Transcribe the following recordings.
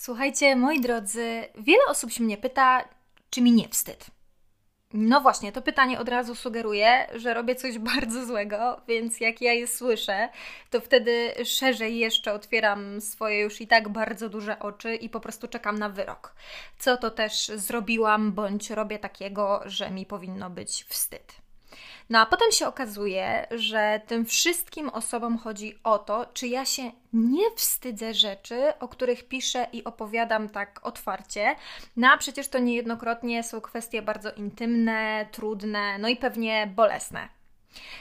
Słuchajcie, moi drodzy, wiele osób się mnie pyta, czy mi nie wstyd. No właśnie, to pytanie od razu sugeruje, że robię coś bardzo złego, więc jak ja je słyszę, to wtedy szerzej jeszcze otwieram swoje już i tak bardzo duże oczy i po prostu czekam na wyrok. Co to też zrobiłam, bądź robię takiego, że mi powinno być wstyd. No a potem się okazuje, że tym wszystkim osobom chodzi o to, czy ja się nie wstydzę rzeczy, o których piszę i opowiadam tak otwarcie. No a przecież to niejednokrotnie są kwestie bardzo intymne, trudne, no i pewnie bolesne.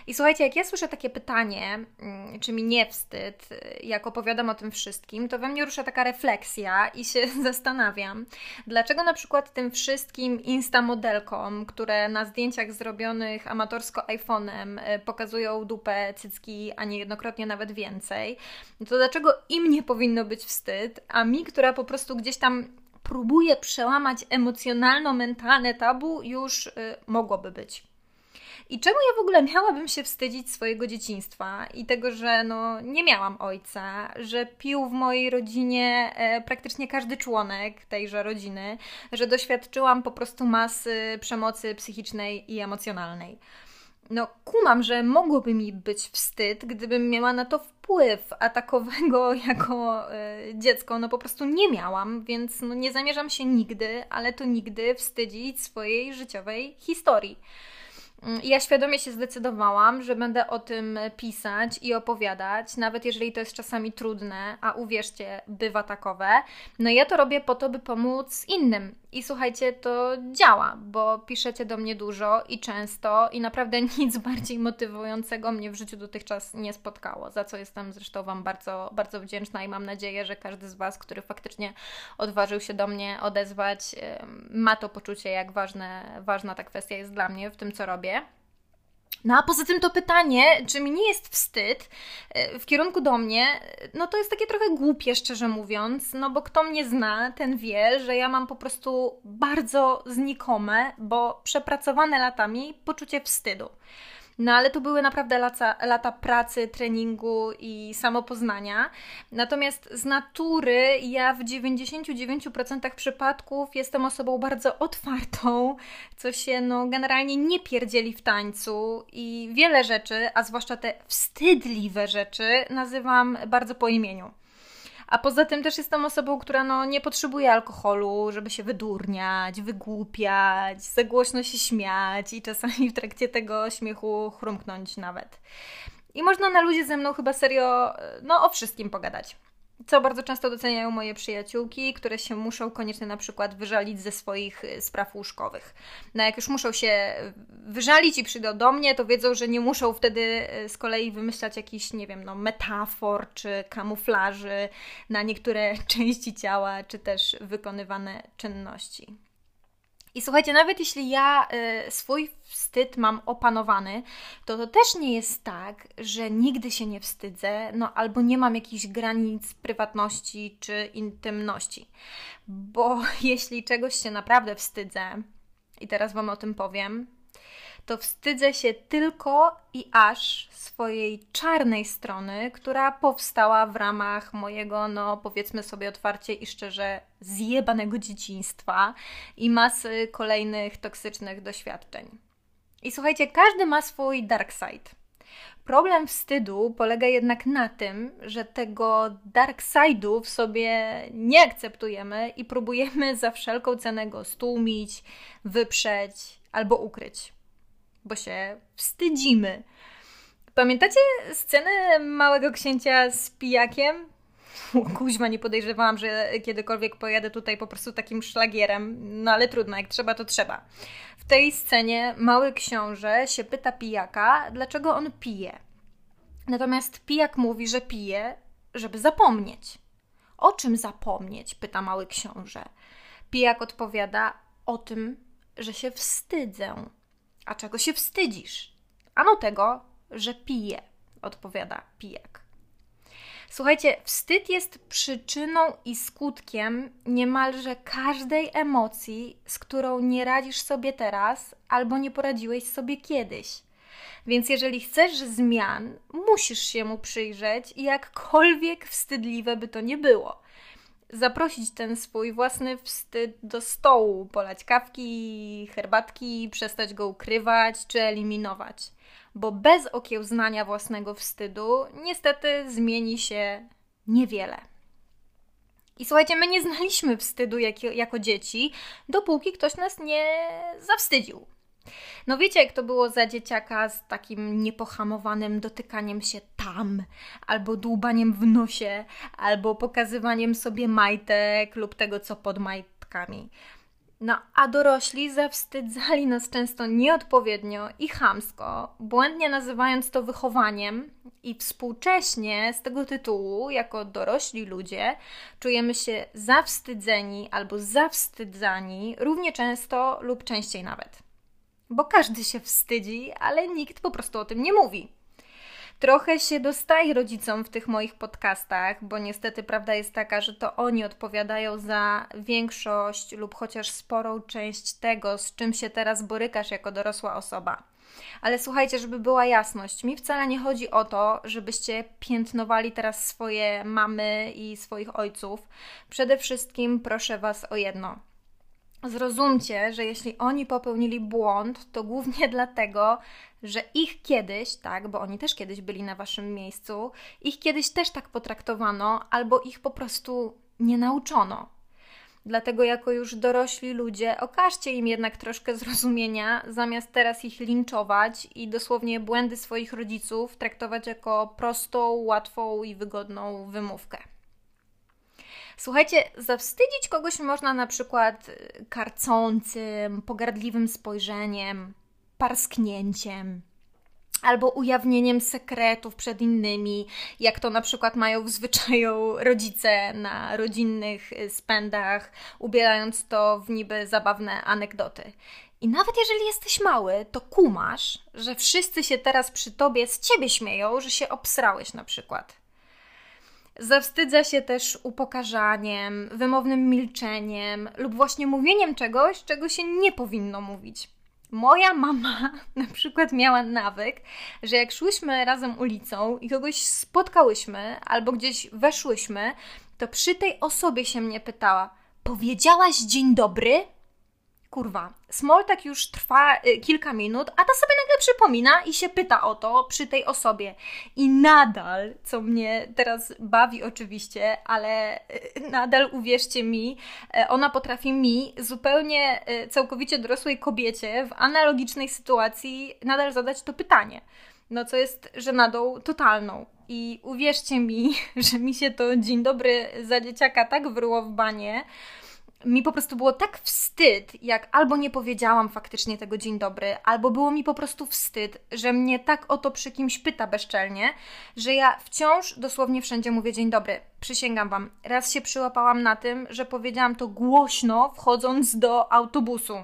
I słuchajcie, jak ja słyszę takie pytanie, mm, czy mi nie wstyd, jak opowiadam o tym wszystkim, to we mnie rusza taka refleksja i się zastanawiam, dlaczego na przykład tym wszystkim instamodelkom, które na zdjęciach zrobionych amatorsko iPhone'em e, pokazują dupę, cycki, a niejednokrotnie nawet więcej, to dlaczego im nie powinno być wstyd, a mi, która po prostu gdzieś tam próbuje przełamać emocjonalno-mentalne tabu, już y, mogłoby być. I czemu ja w ogóle miałabym się wstydzić swojego dzieciństwa i tego, że no, nie miałam ojca, że pił w mojej rodzinie e, praktycznie każdy członek tejże rodziny, że doświadczyłam po prostu masy przemocy psychicznej i emocjonalnej. No, kumam, że mogłoby mi być wstyd, gdybym miała na to wpływ, a takowego jako e, dziecko no po prostu nie miałam, więc no, nie zamierzam się nigdy, ale to nigdy wstydzić swojej życiowej historii. Mm, ja świadomie się zdecydowałam, że będę o tym pisać i opowiadać, nawet jeżeli to jest czasami trudne, a uwierzcie, bywa takowe. No ja to robię po to, by pomóc innym. I słuchajcie, to działa, bo piszecie do mnie dużo i często, i naprawdę nic bardziej motywującego mnie w życiu dotychczas nie spotkało, za co jestem zresztą Wam bardzo, bardzo wdzięczna i mam nadzieję, że każdy z Was, który faktycznie odważył się do mnie odezwać, ma to poczucie, jak ważne, ważna ta kwestia jest dla mnie w tym, co robię. No a poza tym to pytanie, czy mi nie jest wstyd e, w kierunku do mnie, no to jest takie trochę głupie, szczerze mówiąc, no bo kto mnie zna, ten wie, że ja mam po prostu bardzo znikome, bo przepracowane latami poczucie wstydu. No ale to były naprawdę lata, lata pracy, treningu i samopoznania. Natomiast z natury ja w 99% przypadków jestem osobą bardzo otwartą, co się no generalnie nie pierdzieli w tańcu i wiele rzeczy, a zwłaszcza te wstydliwe rzeczy nazywam bardzo po imieniu. A poza tym też jestem osobą, która no, nie potrzebuje alkoholu, żeby się wydurniać, wygłupiać, za głośno się śmiać i czasami w trakcie tego śmiechu chrumknąć nawet. I można na ludzie ze mną chyba serio no, o wszystkim pogadać co bardzo często doceniają moje przyjaciółki, które się muszą koniecznie na przykład wyżalić ze swoich y, spraw łóżkowych. No jak już muszą się wyżalić i przyjdą do mnie, to wiedzą, że nie muszą wtedy y, z kolei wymyślać jakichś, nie wiem, no, metafor czy kamuflaży na niektóre części ciała, czy też wykonywane czynności. I słuchajcie, nawet jeśli ja y, swój wstyd mam opanowany, to to też nie jest tak, że nigdy się nie wstydzę, no albo nie mam jakichś granic prywatności czy intymności. Bo jeśli czegoś się naprawdę wstydzę, i teraz Wam o tym powiem, to wstydzę się tylko i aż swojej czarnej strony, która powstała w ramach mojego, no powiedzmy sobie otwarcie i szczerze, zjebanego dzieciństwa i masy kolejnych toksycznych doświadczeń. I słuchajcie, każdy ma swój dark side. Problem wstydu polega jednak na tym, że tego dark side'u w sobie nie akceptujemy i próbujemy za wszelką cenę go stłumić, wyprzeć albo ukryć bo się wstydzimy. Pamiętacie scenę Małego Księcia z pijakiem? Kuźma, nie podejrzewałam, że kiedykolwiek pojadę tutaj po prostu takim szlagierem, no ale trudno, jak trzeba, to trzeba. W tej scenie mały książę się pyta pijaka, dlaczego on pije. Natomiast pijak mówi, że pije, żeby zapomnieć. O czym zapomnieć? pyta mały książę. Pijak odpowiada o tym, że się wstydzę. A czego się wstydzisz? Ano tego, że piję, odpowiada pijak. Słuchajcie, wstyd jest przyczyną i skutkiem niemalże każdej emocji, z którą nie radzisz sobie teraz albo nie poradziłeś sobie kiedyś. Więc jeżeli chcesz zmian, musisz się mu przyjrzeć, jakkolwiek wstydliwe by to nie było. Zaprosić ten swój własny wstyd do stołu, polać kawki, herbatki, przestać go ukrywać czy eliminować. Bo bez okiełznania własnego wstydu niestety zmieni się niewiele. I słuchajcie, my nie znaliśmy wstydu jak, jako dzieci, dopóki ktoś nas nie zawstydził. No wiecie, jak to było za dzieciaka z takim niepohamowanym dotykaniem się tam, albo dłubaniem w nosie, albo pokazywaniem sobie majtek lub tego, co pod majtkami. No, a dorośli zawstydzali nas często nieodpowiednio i chamsko, błędnie nazywając to wychowaniem, i współcześnie z tego tytułu, jako dorośli ludzie, czujemy się zawstydzeni albo zawstydzani równie często lub częściej nawet. Bo każdy się wstydzi, ale nikt po prostu o tym nie mówi. Trochę się dostaje rodzicom w tych moich podcastach, bo niestety prawda jest taka, że to oni odpowiadają za większość lub chociaż sporą część tego, z czym się teraz borykasz jako dorosła osoba. Ale słuchajcie, żeby była jasność, mi wcale nie chodzi o to, żebyście piętnowali teraz swoje mamy i swoich ojców. Przede wszystkim proszę Was o jedno Zrozumcie, że jeśli oni popełnili błąd, to głównie dlatego, że ich kiedyś, tak, bo oni też kiedyś byli na waszym miejscu, ich kiedyś też tak potraktowano, albo ich po prostu nie nauczono. Dlatego, jako już dorośli ludzie, okażcie im jednak troszkę zrozumienia, zamiast teraz ich linczować i dosłownie błędy swoich rodziców traktować jako prostą, łatwą i wygodną wymówkę. Słuchajcie, zawstydzić kogoś można na przykład y, karcącym, pogardliwym spojrzeniem, parsknięciem, albo ujawnieniem sekretów przed innymi, jak to na przykład mają w zwyczaju rodzice na rodzinnych y, spędach, ubierając to w niby zabawne anegdoty. I nawet jeżeli jesteś mały, to kumasz, że wszyscy się teraz przy tobie z ciebie śmieją, że się obsrałeś na przykład. Zawstydza się też upokarzaniem, wymownym milczeniem lub właśnie mówieniem czegoś, czego się nie powinno mówić. Moja mama na przykład miała nawyk, że jak szłyśmy razem ulicą i kogoś spotkałyśmy albo gdzieś weszłyśmy, to przy tej osobie się mnie pytała: Powiedziałaś dzień dobry? Kurwa, Smoltak już trwa y, kilka minut, a ta sobie nagle przypomina i się pyta o to przy tej osobie. I nadal, co mnie teraz bawi oczywiście, ale y, nadal uwierzcie mi, y, ona potrafi mi, zupełnie całkowicie dorosłej kobiecie, w analogicznej sytuacji nadal zadać to pytanie. No, co jest żenadą totalną. I uwierzcie mi, że mi się to dzień dobry za dzieciaka tak wryło w banie, mi po prostu było tak wstyd, jak albo nie powiedziałam faktycznie tego dzień dobry, albo było mi po prostu wstyd, że mnie tak o to przy kimś pyta bezczelnie, że ja wciąż dosłownie wszędzie mówię dzień dobry. Przysięgam Wam, raz się przyłapałam na tym, że powiedziałam to głośno, wchodząc do autobusu.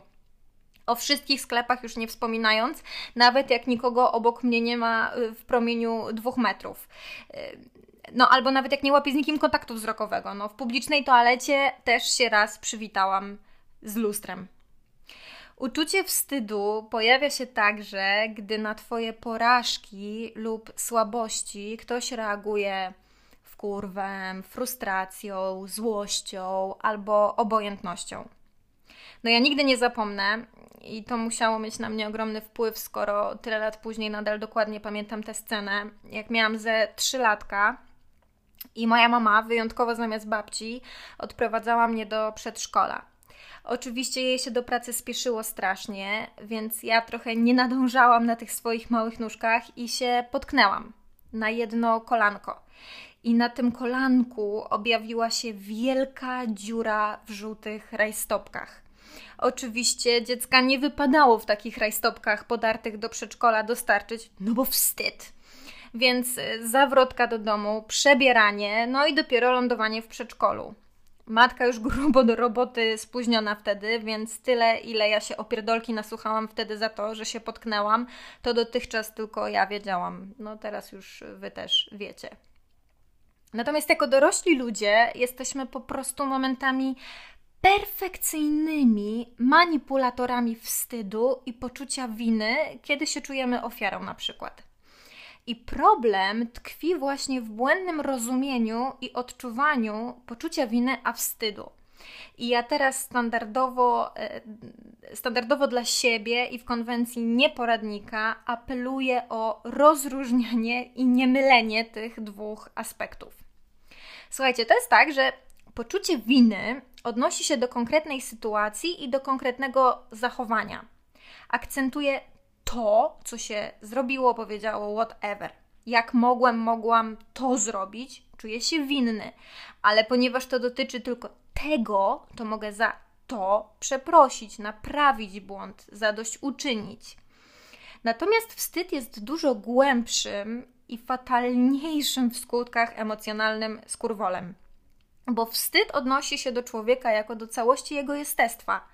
O wszystkich sklepach już nie wspominając, nawet jak nikogo obok mnie nie ma y, w promieniu dwóch metrów. No albo nawet jak nie łapię z nikim kontaktu wzrokowego. No w publicznej toalecie też się raz przywitałam z lustrem. Uczucie wstydu pojawia się także, gdy na Twoje porażki lub słabości ktoś reaguje wkurwem, frustracją, złością albo obojętnością. No ja nigdy nie zapomnę i to musiało mieć na mnie ogromny wpływ, skoro tyle lat później nadal dokładnie pamiętam tę scenę. Jak miałam ze 3 latka, i moja mama, wyjątkowo zamiast babci, odprowadzała mnie do przedszkola. Oczywiście jej się do pracy spieszyło strasznie, więc ja trochę nie nadążałam na tych swoich małych nóżkach i się potknęłam na jedno kolanko. I na tym kolanku objawiła się wielka dziura w żółtych rajstopkach. Oczywiście dziecka nie wypadało w takich rajstopkach podartych do przedszkola dostarczyć, no bo wstyd. Więc y, zawrotka do domu, przebieranie, no i dopiero lądowanie w przedszkolu. Matka już grubo do roboty spóźniona wtedy, więc tyle, ile ja się opierdolki nasłuchałam wtedy za to, że się potknęłam, to dotychczas tylko ja wiedziałam. No teraz już wy też wiecie. Natomiast jako dorośli ludzie jesteśmy po prostu momentami perfekcyjnymi manipulatorami wstydu i poczucia winy, kiedy się czujemy ofiarą na przykład. I problem tkwi właśnie w błędnym rozumieniu i odczuwaniu poczucia winy, a wstydu. I ja teraz standardowo, e, standardowo dla siebie i w konwencji nieporadnika apeluję o rozróżnianie i niemylenie tych dwóch aspektów. Słuchajcie, to jest tak, że poczucie winy odnosi się do konkretnej sytuacji i do konkretnego zachowania. Akcentuje to, co się zrobiło, powiedziało, whatever. Jak mogłem, mogłam to zrobić, czuję się winny, ale ponieważ to dotyczy tylko tego, to mogę za to przeprosić, naprawić błąd, zadośćuczynić. Natomiast wstyd jest dużo głębszym i fatalniejszym w skutkach emocjonalnym skurwolem. Bo wstyd odnosi się do człowieka jako do całości jego jestestwa.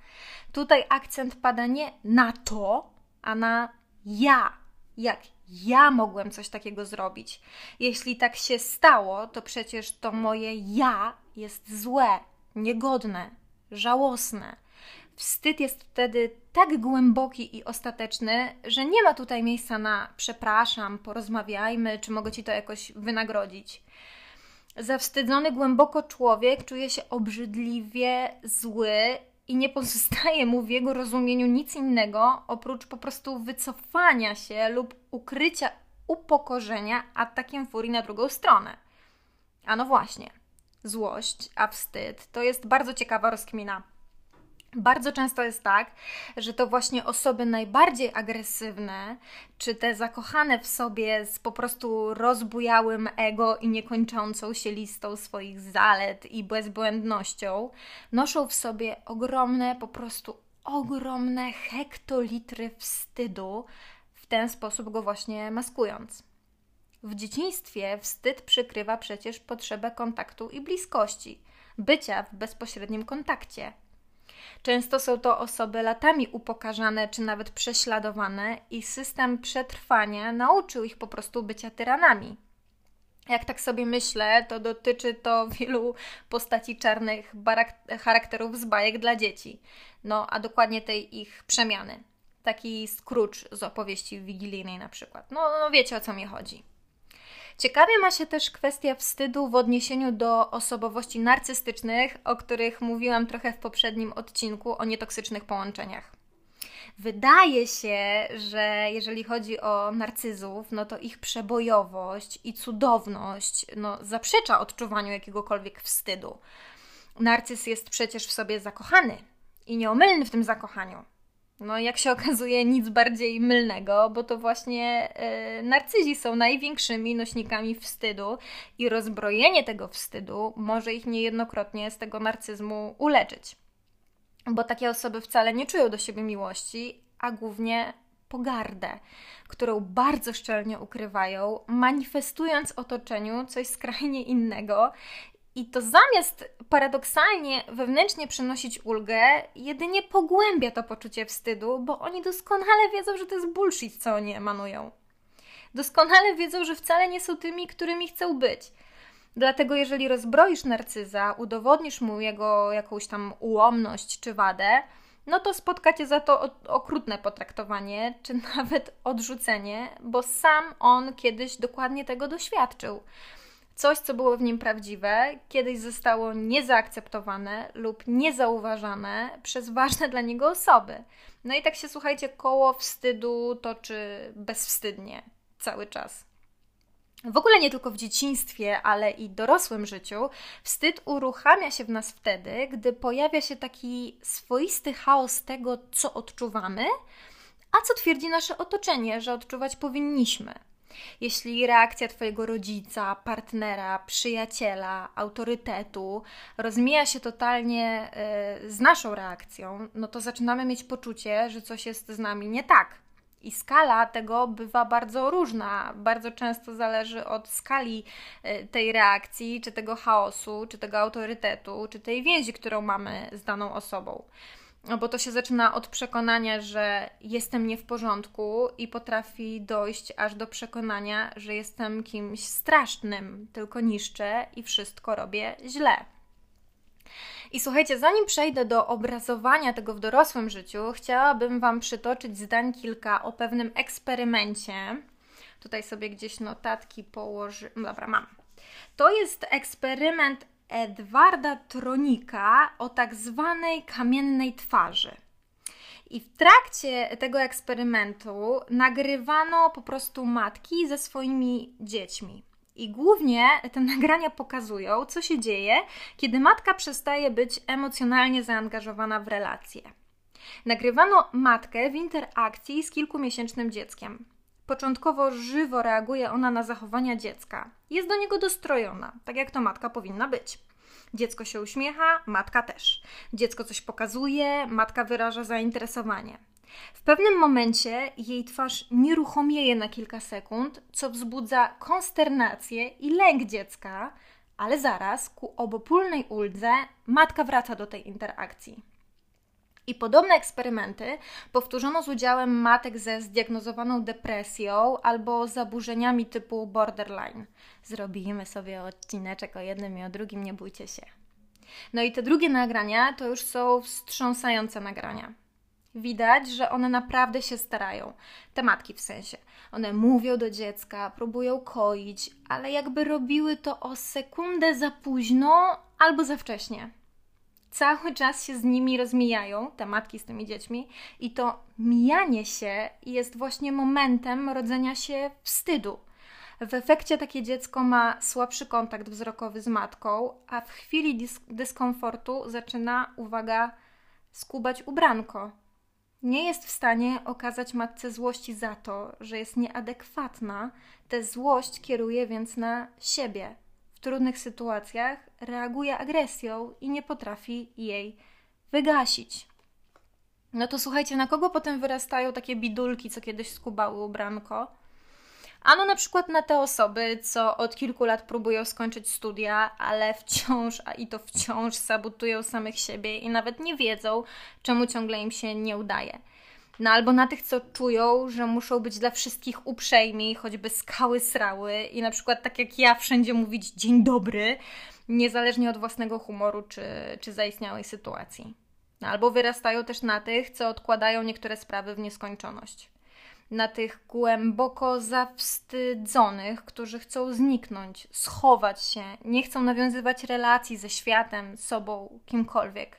Tutaj akcent pada nie na to, a na ja. Jak ja mogłem coś takiego zrobić? Jeśli tak się stało, to przecież to moje ja jest złe, niegodne, żałosne. Wstyd jest wtedy tak głęboki i ostateczny, że nie ma tutaj miejsca na przepraszam, porozmawiajmy, czy mogę ci to jakoś wynagrodzić. Zawstydzony głęboko człowiek czuje się obrzydliwie zły i nie pozostaje mu w jego rozumieniu nic innego oprócz po prostu wycofania się lub ukrycia upokorzenia atakiem furii na drugą stronę. A no właśnie, złość, a wstyd to jest bardzo ciekawa rozkmina. Bardzo często jest tak, że to właśnie osoby najbardziej agresywne, czy te zakochane w sobie z po prostu rozbujałym ego i niekończącą się listą swoich zalet i bezbłędnością, noszą w sobie ogromne, po prostu ogromne hektolitry wstydu, w ten sposób go właśnie maskując. W dzieciństwie wstyd przykrywa przecież potrzebę kontaktu i bliskości, bycia w bezpośrednim kontakcie Często są to osoby latami upokarzane czy nawet prześladowane, i system przetrwania nauczył ich po prostu bycia tyranami. Jak tak sobie myślę, to dotyczy to wielu postaci czarnych charakterów z bajek dla dzieci. No, a dokładnie tej ich przemiany. Taki Scrooge z opowieści wigilijnej na przykład. No, no wiecie o co mi chodzi. Ciekawie ma się też kwestia wstydu w odniesieniu do osobowości narcystycznych, o których mówiłam trochę w poprzednim odcinku o nietoksycznych połączeniach. Wydaje się, że jeżeli chodzi o narcyzów, no to ich przebojowość i cudowność no, zaprzecza odczuwaniu jakiegokolwiek wstydu. Narcyz jest przecież w sobie zakochany i nieomylny w tym zakochaniu. No, jak się okazuje, nic bardziej mylnego, bo to właśnie yy, narcyzi są największymi nośnikami wstydu i rozbrojenie tego wstydu może ich niejednokrotnie z tego narcyzmu uleczyć. Bo takie osoby wcale nie czują do siebie miłości, a głównie pogardę, którą bardzo szczelnie ukrywają, manifestując otoczeniu coś skrajnie innego i to zamiast paradoksalnie wewnętrznie przynosić ulgę, jedynie pogłębia to poczucie wstydu, bo oni doskonale wiedzą, że to jest bullshit, co oni emanują. Doskonale wiedzą, że wcale nie są tymi, którymi chcą być. Dlatego, jeżeli rozbroisz narcyza, udowodnisz mu jego jakąś tam ułomność czy wadę, no to spotka cię za to okrutne potraktowanie, czy nawet odrzucenie, bo sam on kiedyś dokładnie tego doświadczył. Coś, co było w nim prawdziwe, kiedyś zostało niezaakceptowane lub niezauważane przez ważne dla niego osoby. No i tak się, słuchajcie, koło wstydu toczy bezwstydnie cały czas. W ogóle nie tylko w dzieciństwie, ale i dorosłym życiu, wstyd uruchamia się w nas wtedy, gdy pojawia się taki swoisty chaos tego, co odczuwamy, a co twierdzi nasze otoczenie, że odczuwać powinniśmy. Jeśli reakcja Twojego rodzica, partnera, przyjaciela, autorytetu rozmija się totalnie y, z naszą reakcją, no to zaczynamy mieć poczucie, że coś jest z nami nie tak. I skala tego bywa bardzo różna. Bardzo często zależy od skali y, tej reakcji, czy tego chaosu, czy tego autorytetu, czy tej więzi, którą mamy z daną osobą. No bo to się zaczyna od przekonania, że jestem nie w porządku i potrafi dojść aż do przekonania, że jestem kimś strasznym, tylko niszczę i wszystko robię źle. I słuchajcie, zanim przejdę do obrazowania tego w dorosłym życiu, chciałabym Wam przytoczyć zdań kilka o pewnym eksperymencie, Tutaj sobie gdzieś notatki położy. Dobra, mam. To jest eksperyment Edwarda Tronika o tak zwanej kamiennej twarzy. I w trakcie tego eksperymentu nagrywano po prostu matki ze swoimi dziećmi. I głównie te nagrania pokazują, co się dzieje, kiedy matka przestaje być emocjonalnie zaangażowana w relacje. Nagrywano matkę w interakcji z kilkumiesięcznym dzieckiem. Początkowo żywo reaguje ona na zachowania dziecka. Jest do niego dostrojona, tak jak to matka powinna być. Dziecko się uśmiecha, matka też. Dziecko coś pokazuje, matka wyraża zainteresowanie. W pewnym momencie jej twarz nieruchomieje na kilka sekund, co wzbudza konsternację i lęk dziecka, ale zaraz ku obopólnej uldze matka wraca do tej interakcji. I podobne eksperymenty powtórzono z udziałem matek ze zdiagnozowaną depresją albo zaburzeniami typu borderline. Zrobimy sobie odcineczek o jednym i o drugim, nie bójcie się. No i te drugie nagrania to już są wstrząsające nagrania. Widać, że one naprawdę się starają. Te matki w sensie. One mówią do dziecka, próbują koić, ale jakby robiły to o sekundę za późno albo za wcześnie cały czas się z nimi rozmijają, te matki z tymi dziećmi, i to mijanie się jest właśnie momentem rodzenia się wstydu. W efekcie takie dziecko ma słabszy kontakt wzrokowy z matką, a w chwili dys dyskomfortu zaczyna, uwaga, skubać ubranko. Nie jest w stanie okazać matce złości za to, że jest nieadekwatna, tę złość kieruje więc na siebie, w trudnych sytuacjach reaguje agresją i nie potrafi jej wygasić. No to słuchajcie, na kogo potem wyrastają takie bidulki, co kiedyś skubały ubranko? Ano na przykład na te osoby, co od kilku lat próbują skończyć studia, ale wciąż, a i to wciąż sabotują samych siebie i nawet nie wiedzą, czemu ciągle im się nie udaje. No albo na tych, co czują, że muszą być dla wszystkich uprzejmi, choćby skały srały i na przykład tak jak ja wszędzie mówić dzień dobry, niezależnie od własnego humoru czy, czy zaistniałej sytuacji. No, albo wyrastają też na tych, co odkładają niektóre sprawy w nieskończoność. Na tych głęboko zawstydzonych, którzy chcą zniknąć, schować się, nie chcą nawiązywać relacji ze światem, sobą, kimkolwiek.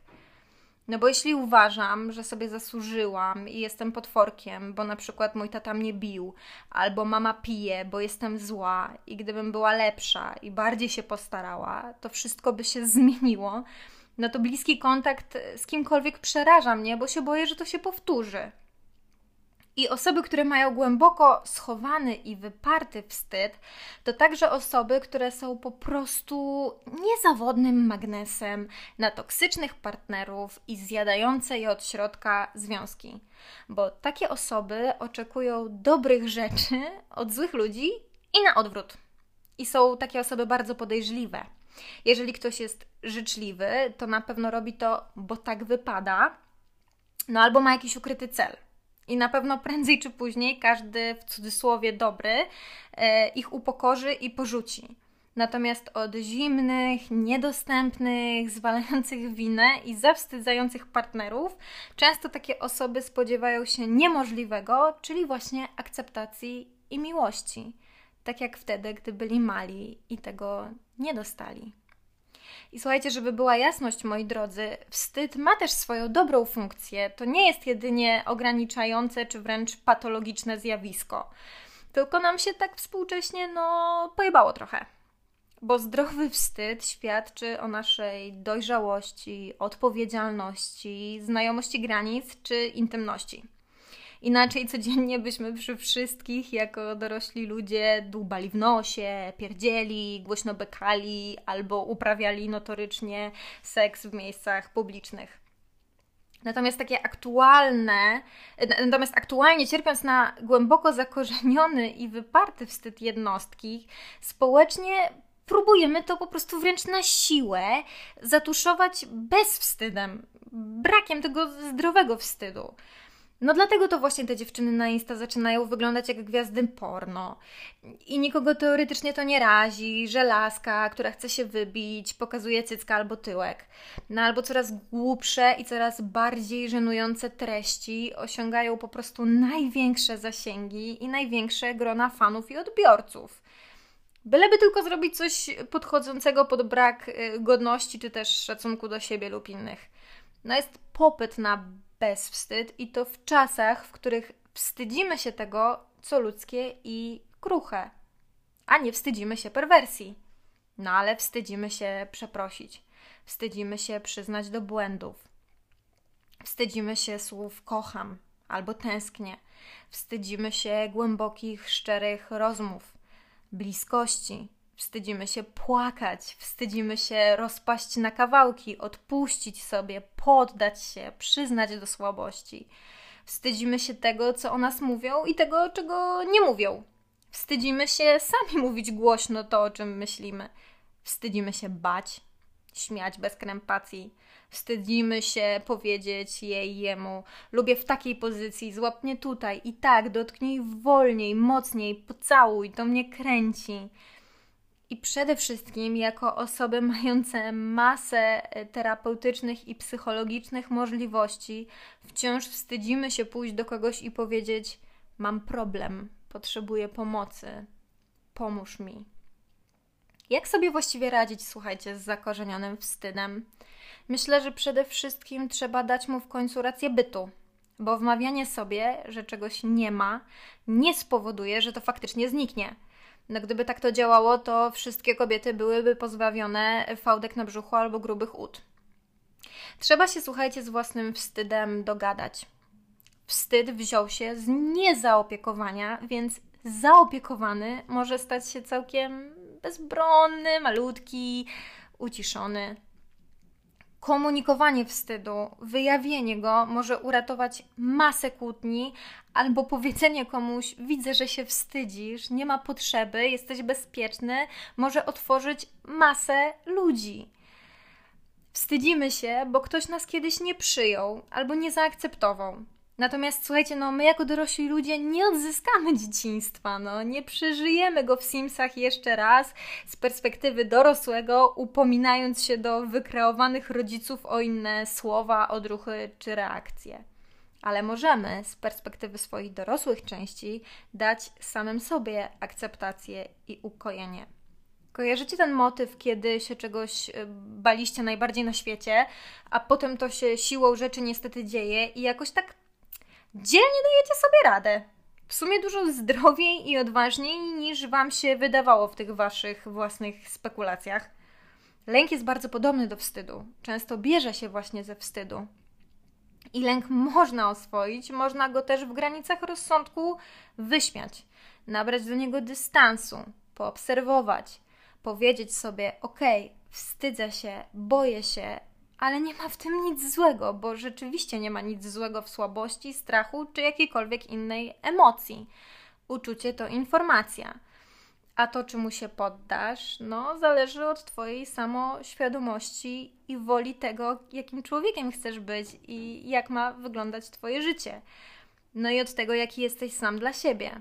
No bo jeśli uważam, że sobie zasłużyłam i jestem potworkiem, bo na przykład mój tata mnie bił, albo mama pije, bo jestem zła i gdybym była lepsza i bardziej się postarała, to wszystko by się zmieniło, no to bliski kontakt z kimkolwiek przeraża mnie, bo się boję, że to się powtórzy. I osoby, które mają głęboko schowany i wyparty wstyd, to także osoby, które są po prostu niezawodnym magnesem na toksycznych partnerów i zjadające je od środka związki. Bo takie osoby oczekują dobrych rzeczy od złych ludzi i na odwrót. I są takie osoby bardzo podejrzliwe. Jeżeli ktoś jest życzliwy, to na pewno robi to, bo tak wypada, no albo ma jakiś ukryty cel. I na pewno prędzej czy później każdy w cudzysłowie dobry e, ich upokorzy i porzuci. Natomiast od zimnych, niedostępnych, zwalających winę i zawstydzających partnerów, często takie osoby spodziewają się niemożliwego, czyli właśnie akceptacji i miłości. Tak jak wtedy, gdy byli mali i tego nie dostali. I słuchajcie, żeby była jasność, moi drodzy, wstyd ma też swoją dobrą funkcję. To nie jest jedynie ograniczające czy wręcz patologiczne zjawisko. Tylko nam się tak współcześnie, no, pojebało trochę. Bo zdrowy wstyd świadczy o naszej dojrzałości, odpowiedzialności, znajomości granic czy intymności. Inaczej codziennie byśmy przy wszystkich, jako dorośli ludzie, dłubali w nosie, pierdzieli, głośno bekali albo uprawiali notorycznie seks w miejscach publicznych. Natomiast takie aktualne, natomiast aktualnie cierpiąc na głęboko zakorzeniony i wyparty wstyd jednostki, społecznie próbujemy to po prostu wręcz na siłę zatuszować bezwstydem, brakiem tego zdrowego wstydu. No dlatego to właśnie te dziewczyny na Insta zaczynają wyglądać jak gwiazdy porno. I nikogo teoretycznie to nie razi, że laska, która chce się wybić, pokazuje cycka albo tyłek. No albo coraz głupsze i coraz bardziej żenujące treści osiągają po prostu największe zasięgi i największe grona fanów i odbiorców. Byleby tylko zrobić coś podchodzącego pod brak y, godności czy też szacunku do siebie lub innych. No jest popyt na bezwstyd i to w czasach, w których wstydzimy się tego, co ludzkie i kruche, a nie wstydzimy się perwersji. No ale wstydzimy się przeprosić, wstydzimy się przyznać do błędów, wstydzimy się słów kocham albo tęsknię, wstydzimy się głębokich, szczerych rozmów, bliskości, Wstydzimy się płakać, wstydzimy się rozpaść na kawałki, odpuścić sobie, poddać się, przyznać do słabości. Wstydzimy się tego, co o nas mówią i tego, czego nie mówią. Wstydzimy się sami mówić głośno to, o czym myślimy. Wstydzimy się bać, śmiać bez krępacji. Wstydzimy się powiedzieć jej, jemu: Lubię w takiej pozycji, złap mnie tutaj i tak, dotknij wolniej, mocniej, pocałuj, to mnie kręci. I przede wszystkim, jako osoby mające masę e, terapeutycznych i psychologicznych możliwości, wciąż wstydzimy się pójść do kogoś i powiedzieć: Mam problem, potrzebuję pomocy, pomóż mi. Jak sobie właściwie radzić, słuchajcie, z zakorzenionym wstydem? Myślę, że przede wszystkim trzeba dać mu w końcu rację bytu, bo wmawianie sobie, że czegoś nie ma, nie spowoduje, że to faktycznie zniknie. No gdyby tak to działało, to wszystkie kobiety byłyby pozbawione fałdek na brzuchu albo grubych ud. Trzeba się, słuchajcie, z własnym wstydem dogadać. Wstyd wziął się z niezaopiekowania, więc zaopiekowany może stać się całkiem bezbronny, malutki, uciszony. Komunikowanie wstydu, wyjawienie go może uratować masę kłótni, albo powiedzenie komuś: Widzę, że się wstydzisz, nie ma potrzeby, jesteś bezpieczny, może otworzyć masę ludzi. Wstydzimy się, bo ktoś nas kiedyś nie przyjął albo nie zaakceptował. Natomiast słuchajcie, no my jako dorośli ludzie nie odzyskamy dzieciństwa, no nie przeżyjemy go w Simsach jeszcze raz z perspektywy dorosłego, upominając się do wykreowanych rodziców o inne słowa, odruchy czy reakcje. Ale możemy z perspektywy swoich dorosłych części dać samym sobie akceptację i ukojenie. Kojarzycie ten motyw, kiedy się czegoś y, baliście najbardziej na świecie, a potem to się siłą rzeczy niestety dzieje i jakoś tak dzielnie dajecie sobie radę. W sumie dużo zdrowiej i odważniej niż Wam się wydawało w tych Waszych własnych spekulacjach. Lęk jest bardzo podobny do wstydu. Często bierze się właśnie ze wstydu. I lęk można oswoić, można go też w granicach rozsądku wyśmiać, nabrać do niego dystansu, poobserwować, powiedzieć sobie: OK, wstydzę się, boję się, ale nie ma w tym nic złego, bo rzeczywiście nie ma nic złego w słabości, strachu czy jakiejkolwiek innej emocji. Uczucie to informacja. A to, czemu się poddasz, no, zależy od Twojej samoświadomości i woli tego, jakim człowiekiem chcesz być i jak ma wyglądać Twoje życie. No i od tego, jaki jesteś sam dla siebie.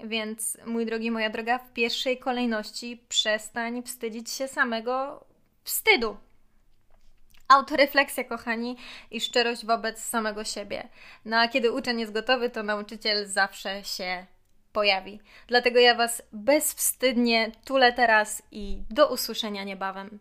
Więc, mój drogi, moja droga, w pierwszej kolejności przestań wstydzić się samego wstydu. Autorefleksja, kochani, i szczerość wobec samego siebie. No a kiedy uczeń jest gotowy, to nauczyciel zawsze się pojawi. Dlatego ja Was bezwstydnie tulę teraz i do usłyszenia niebawem.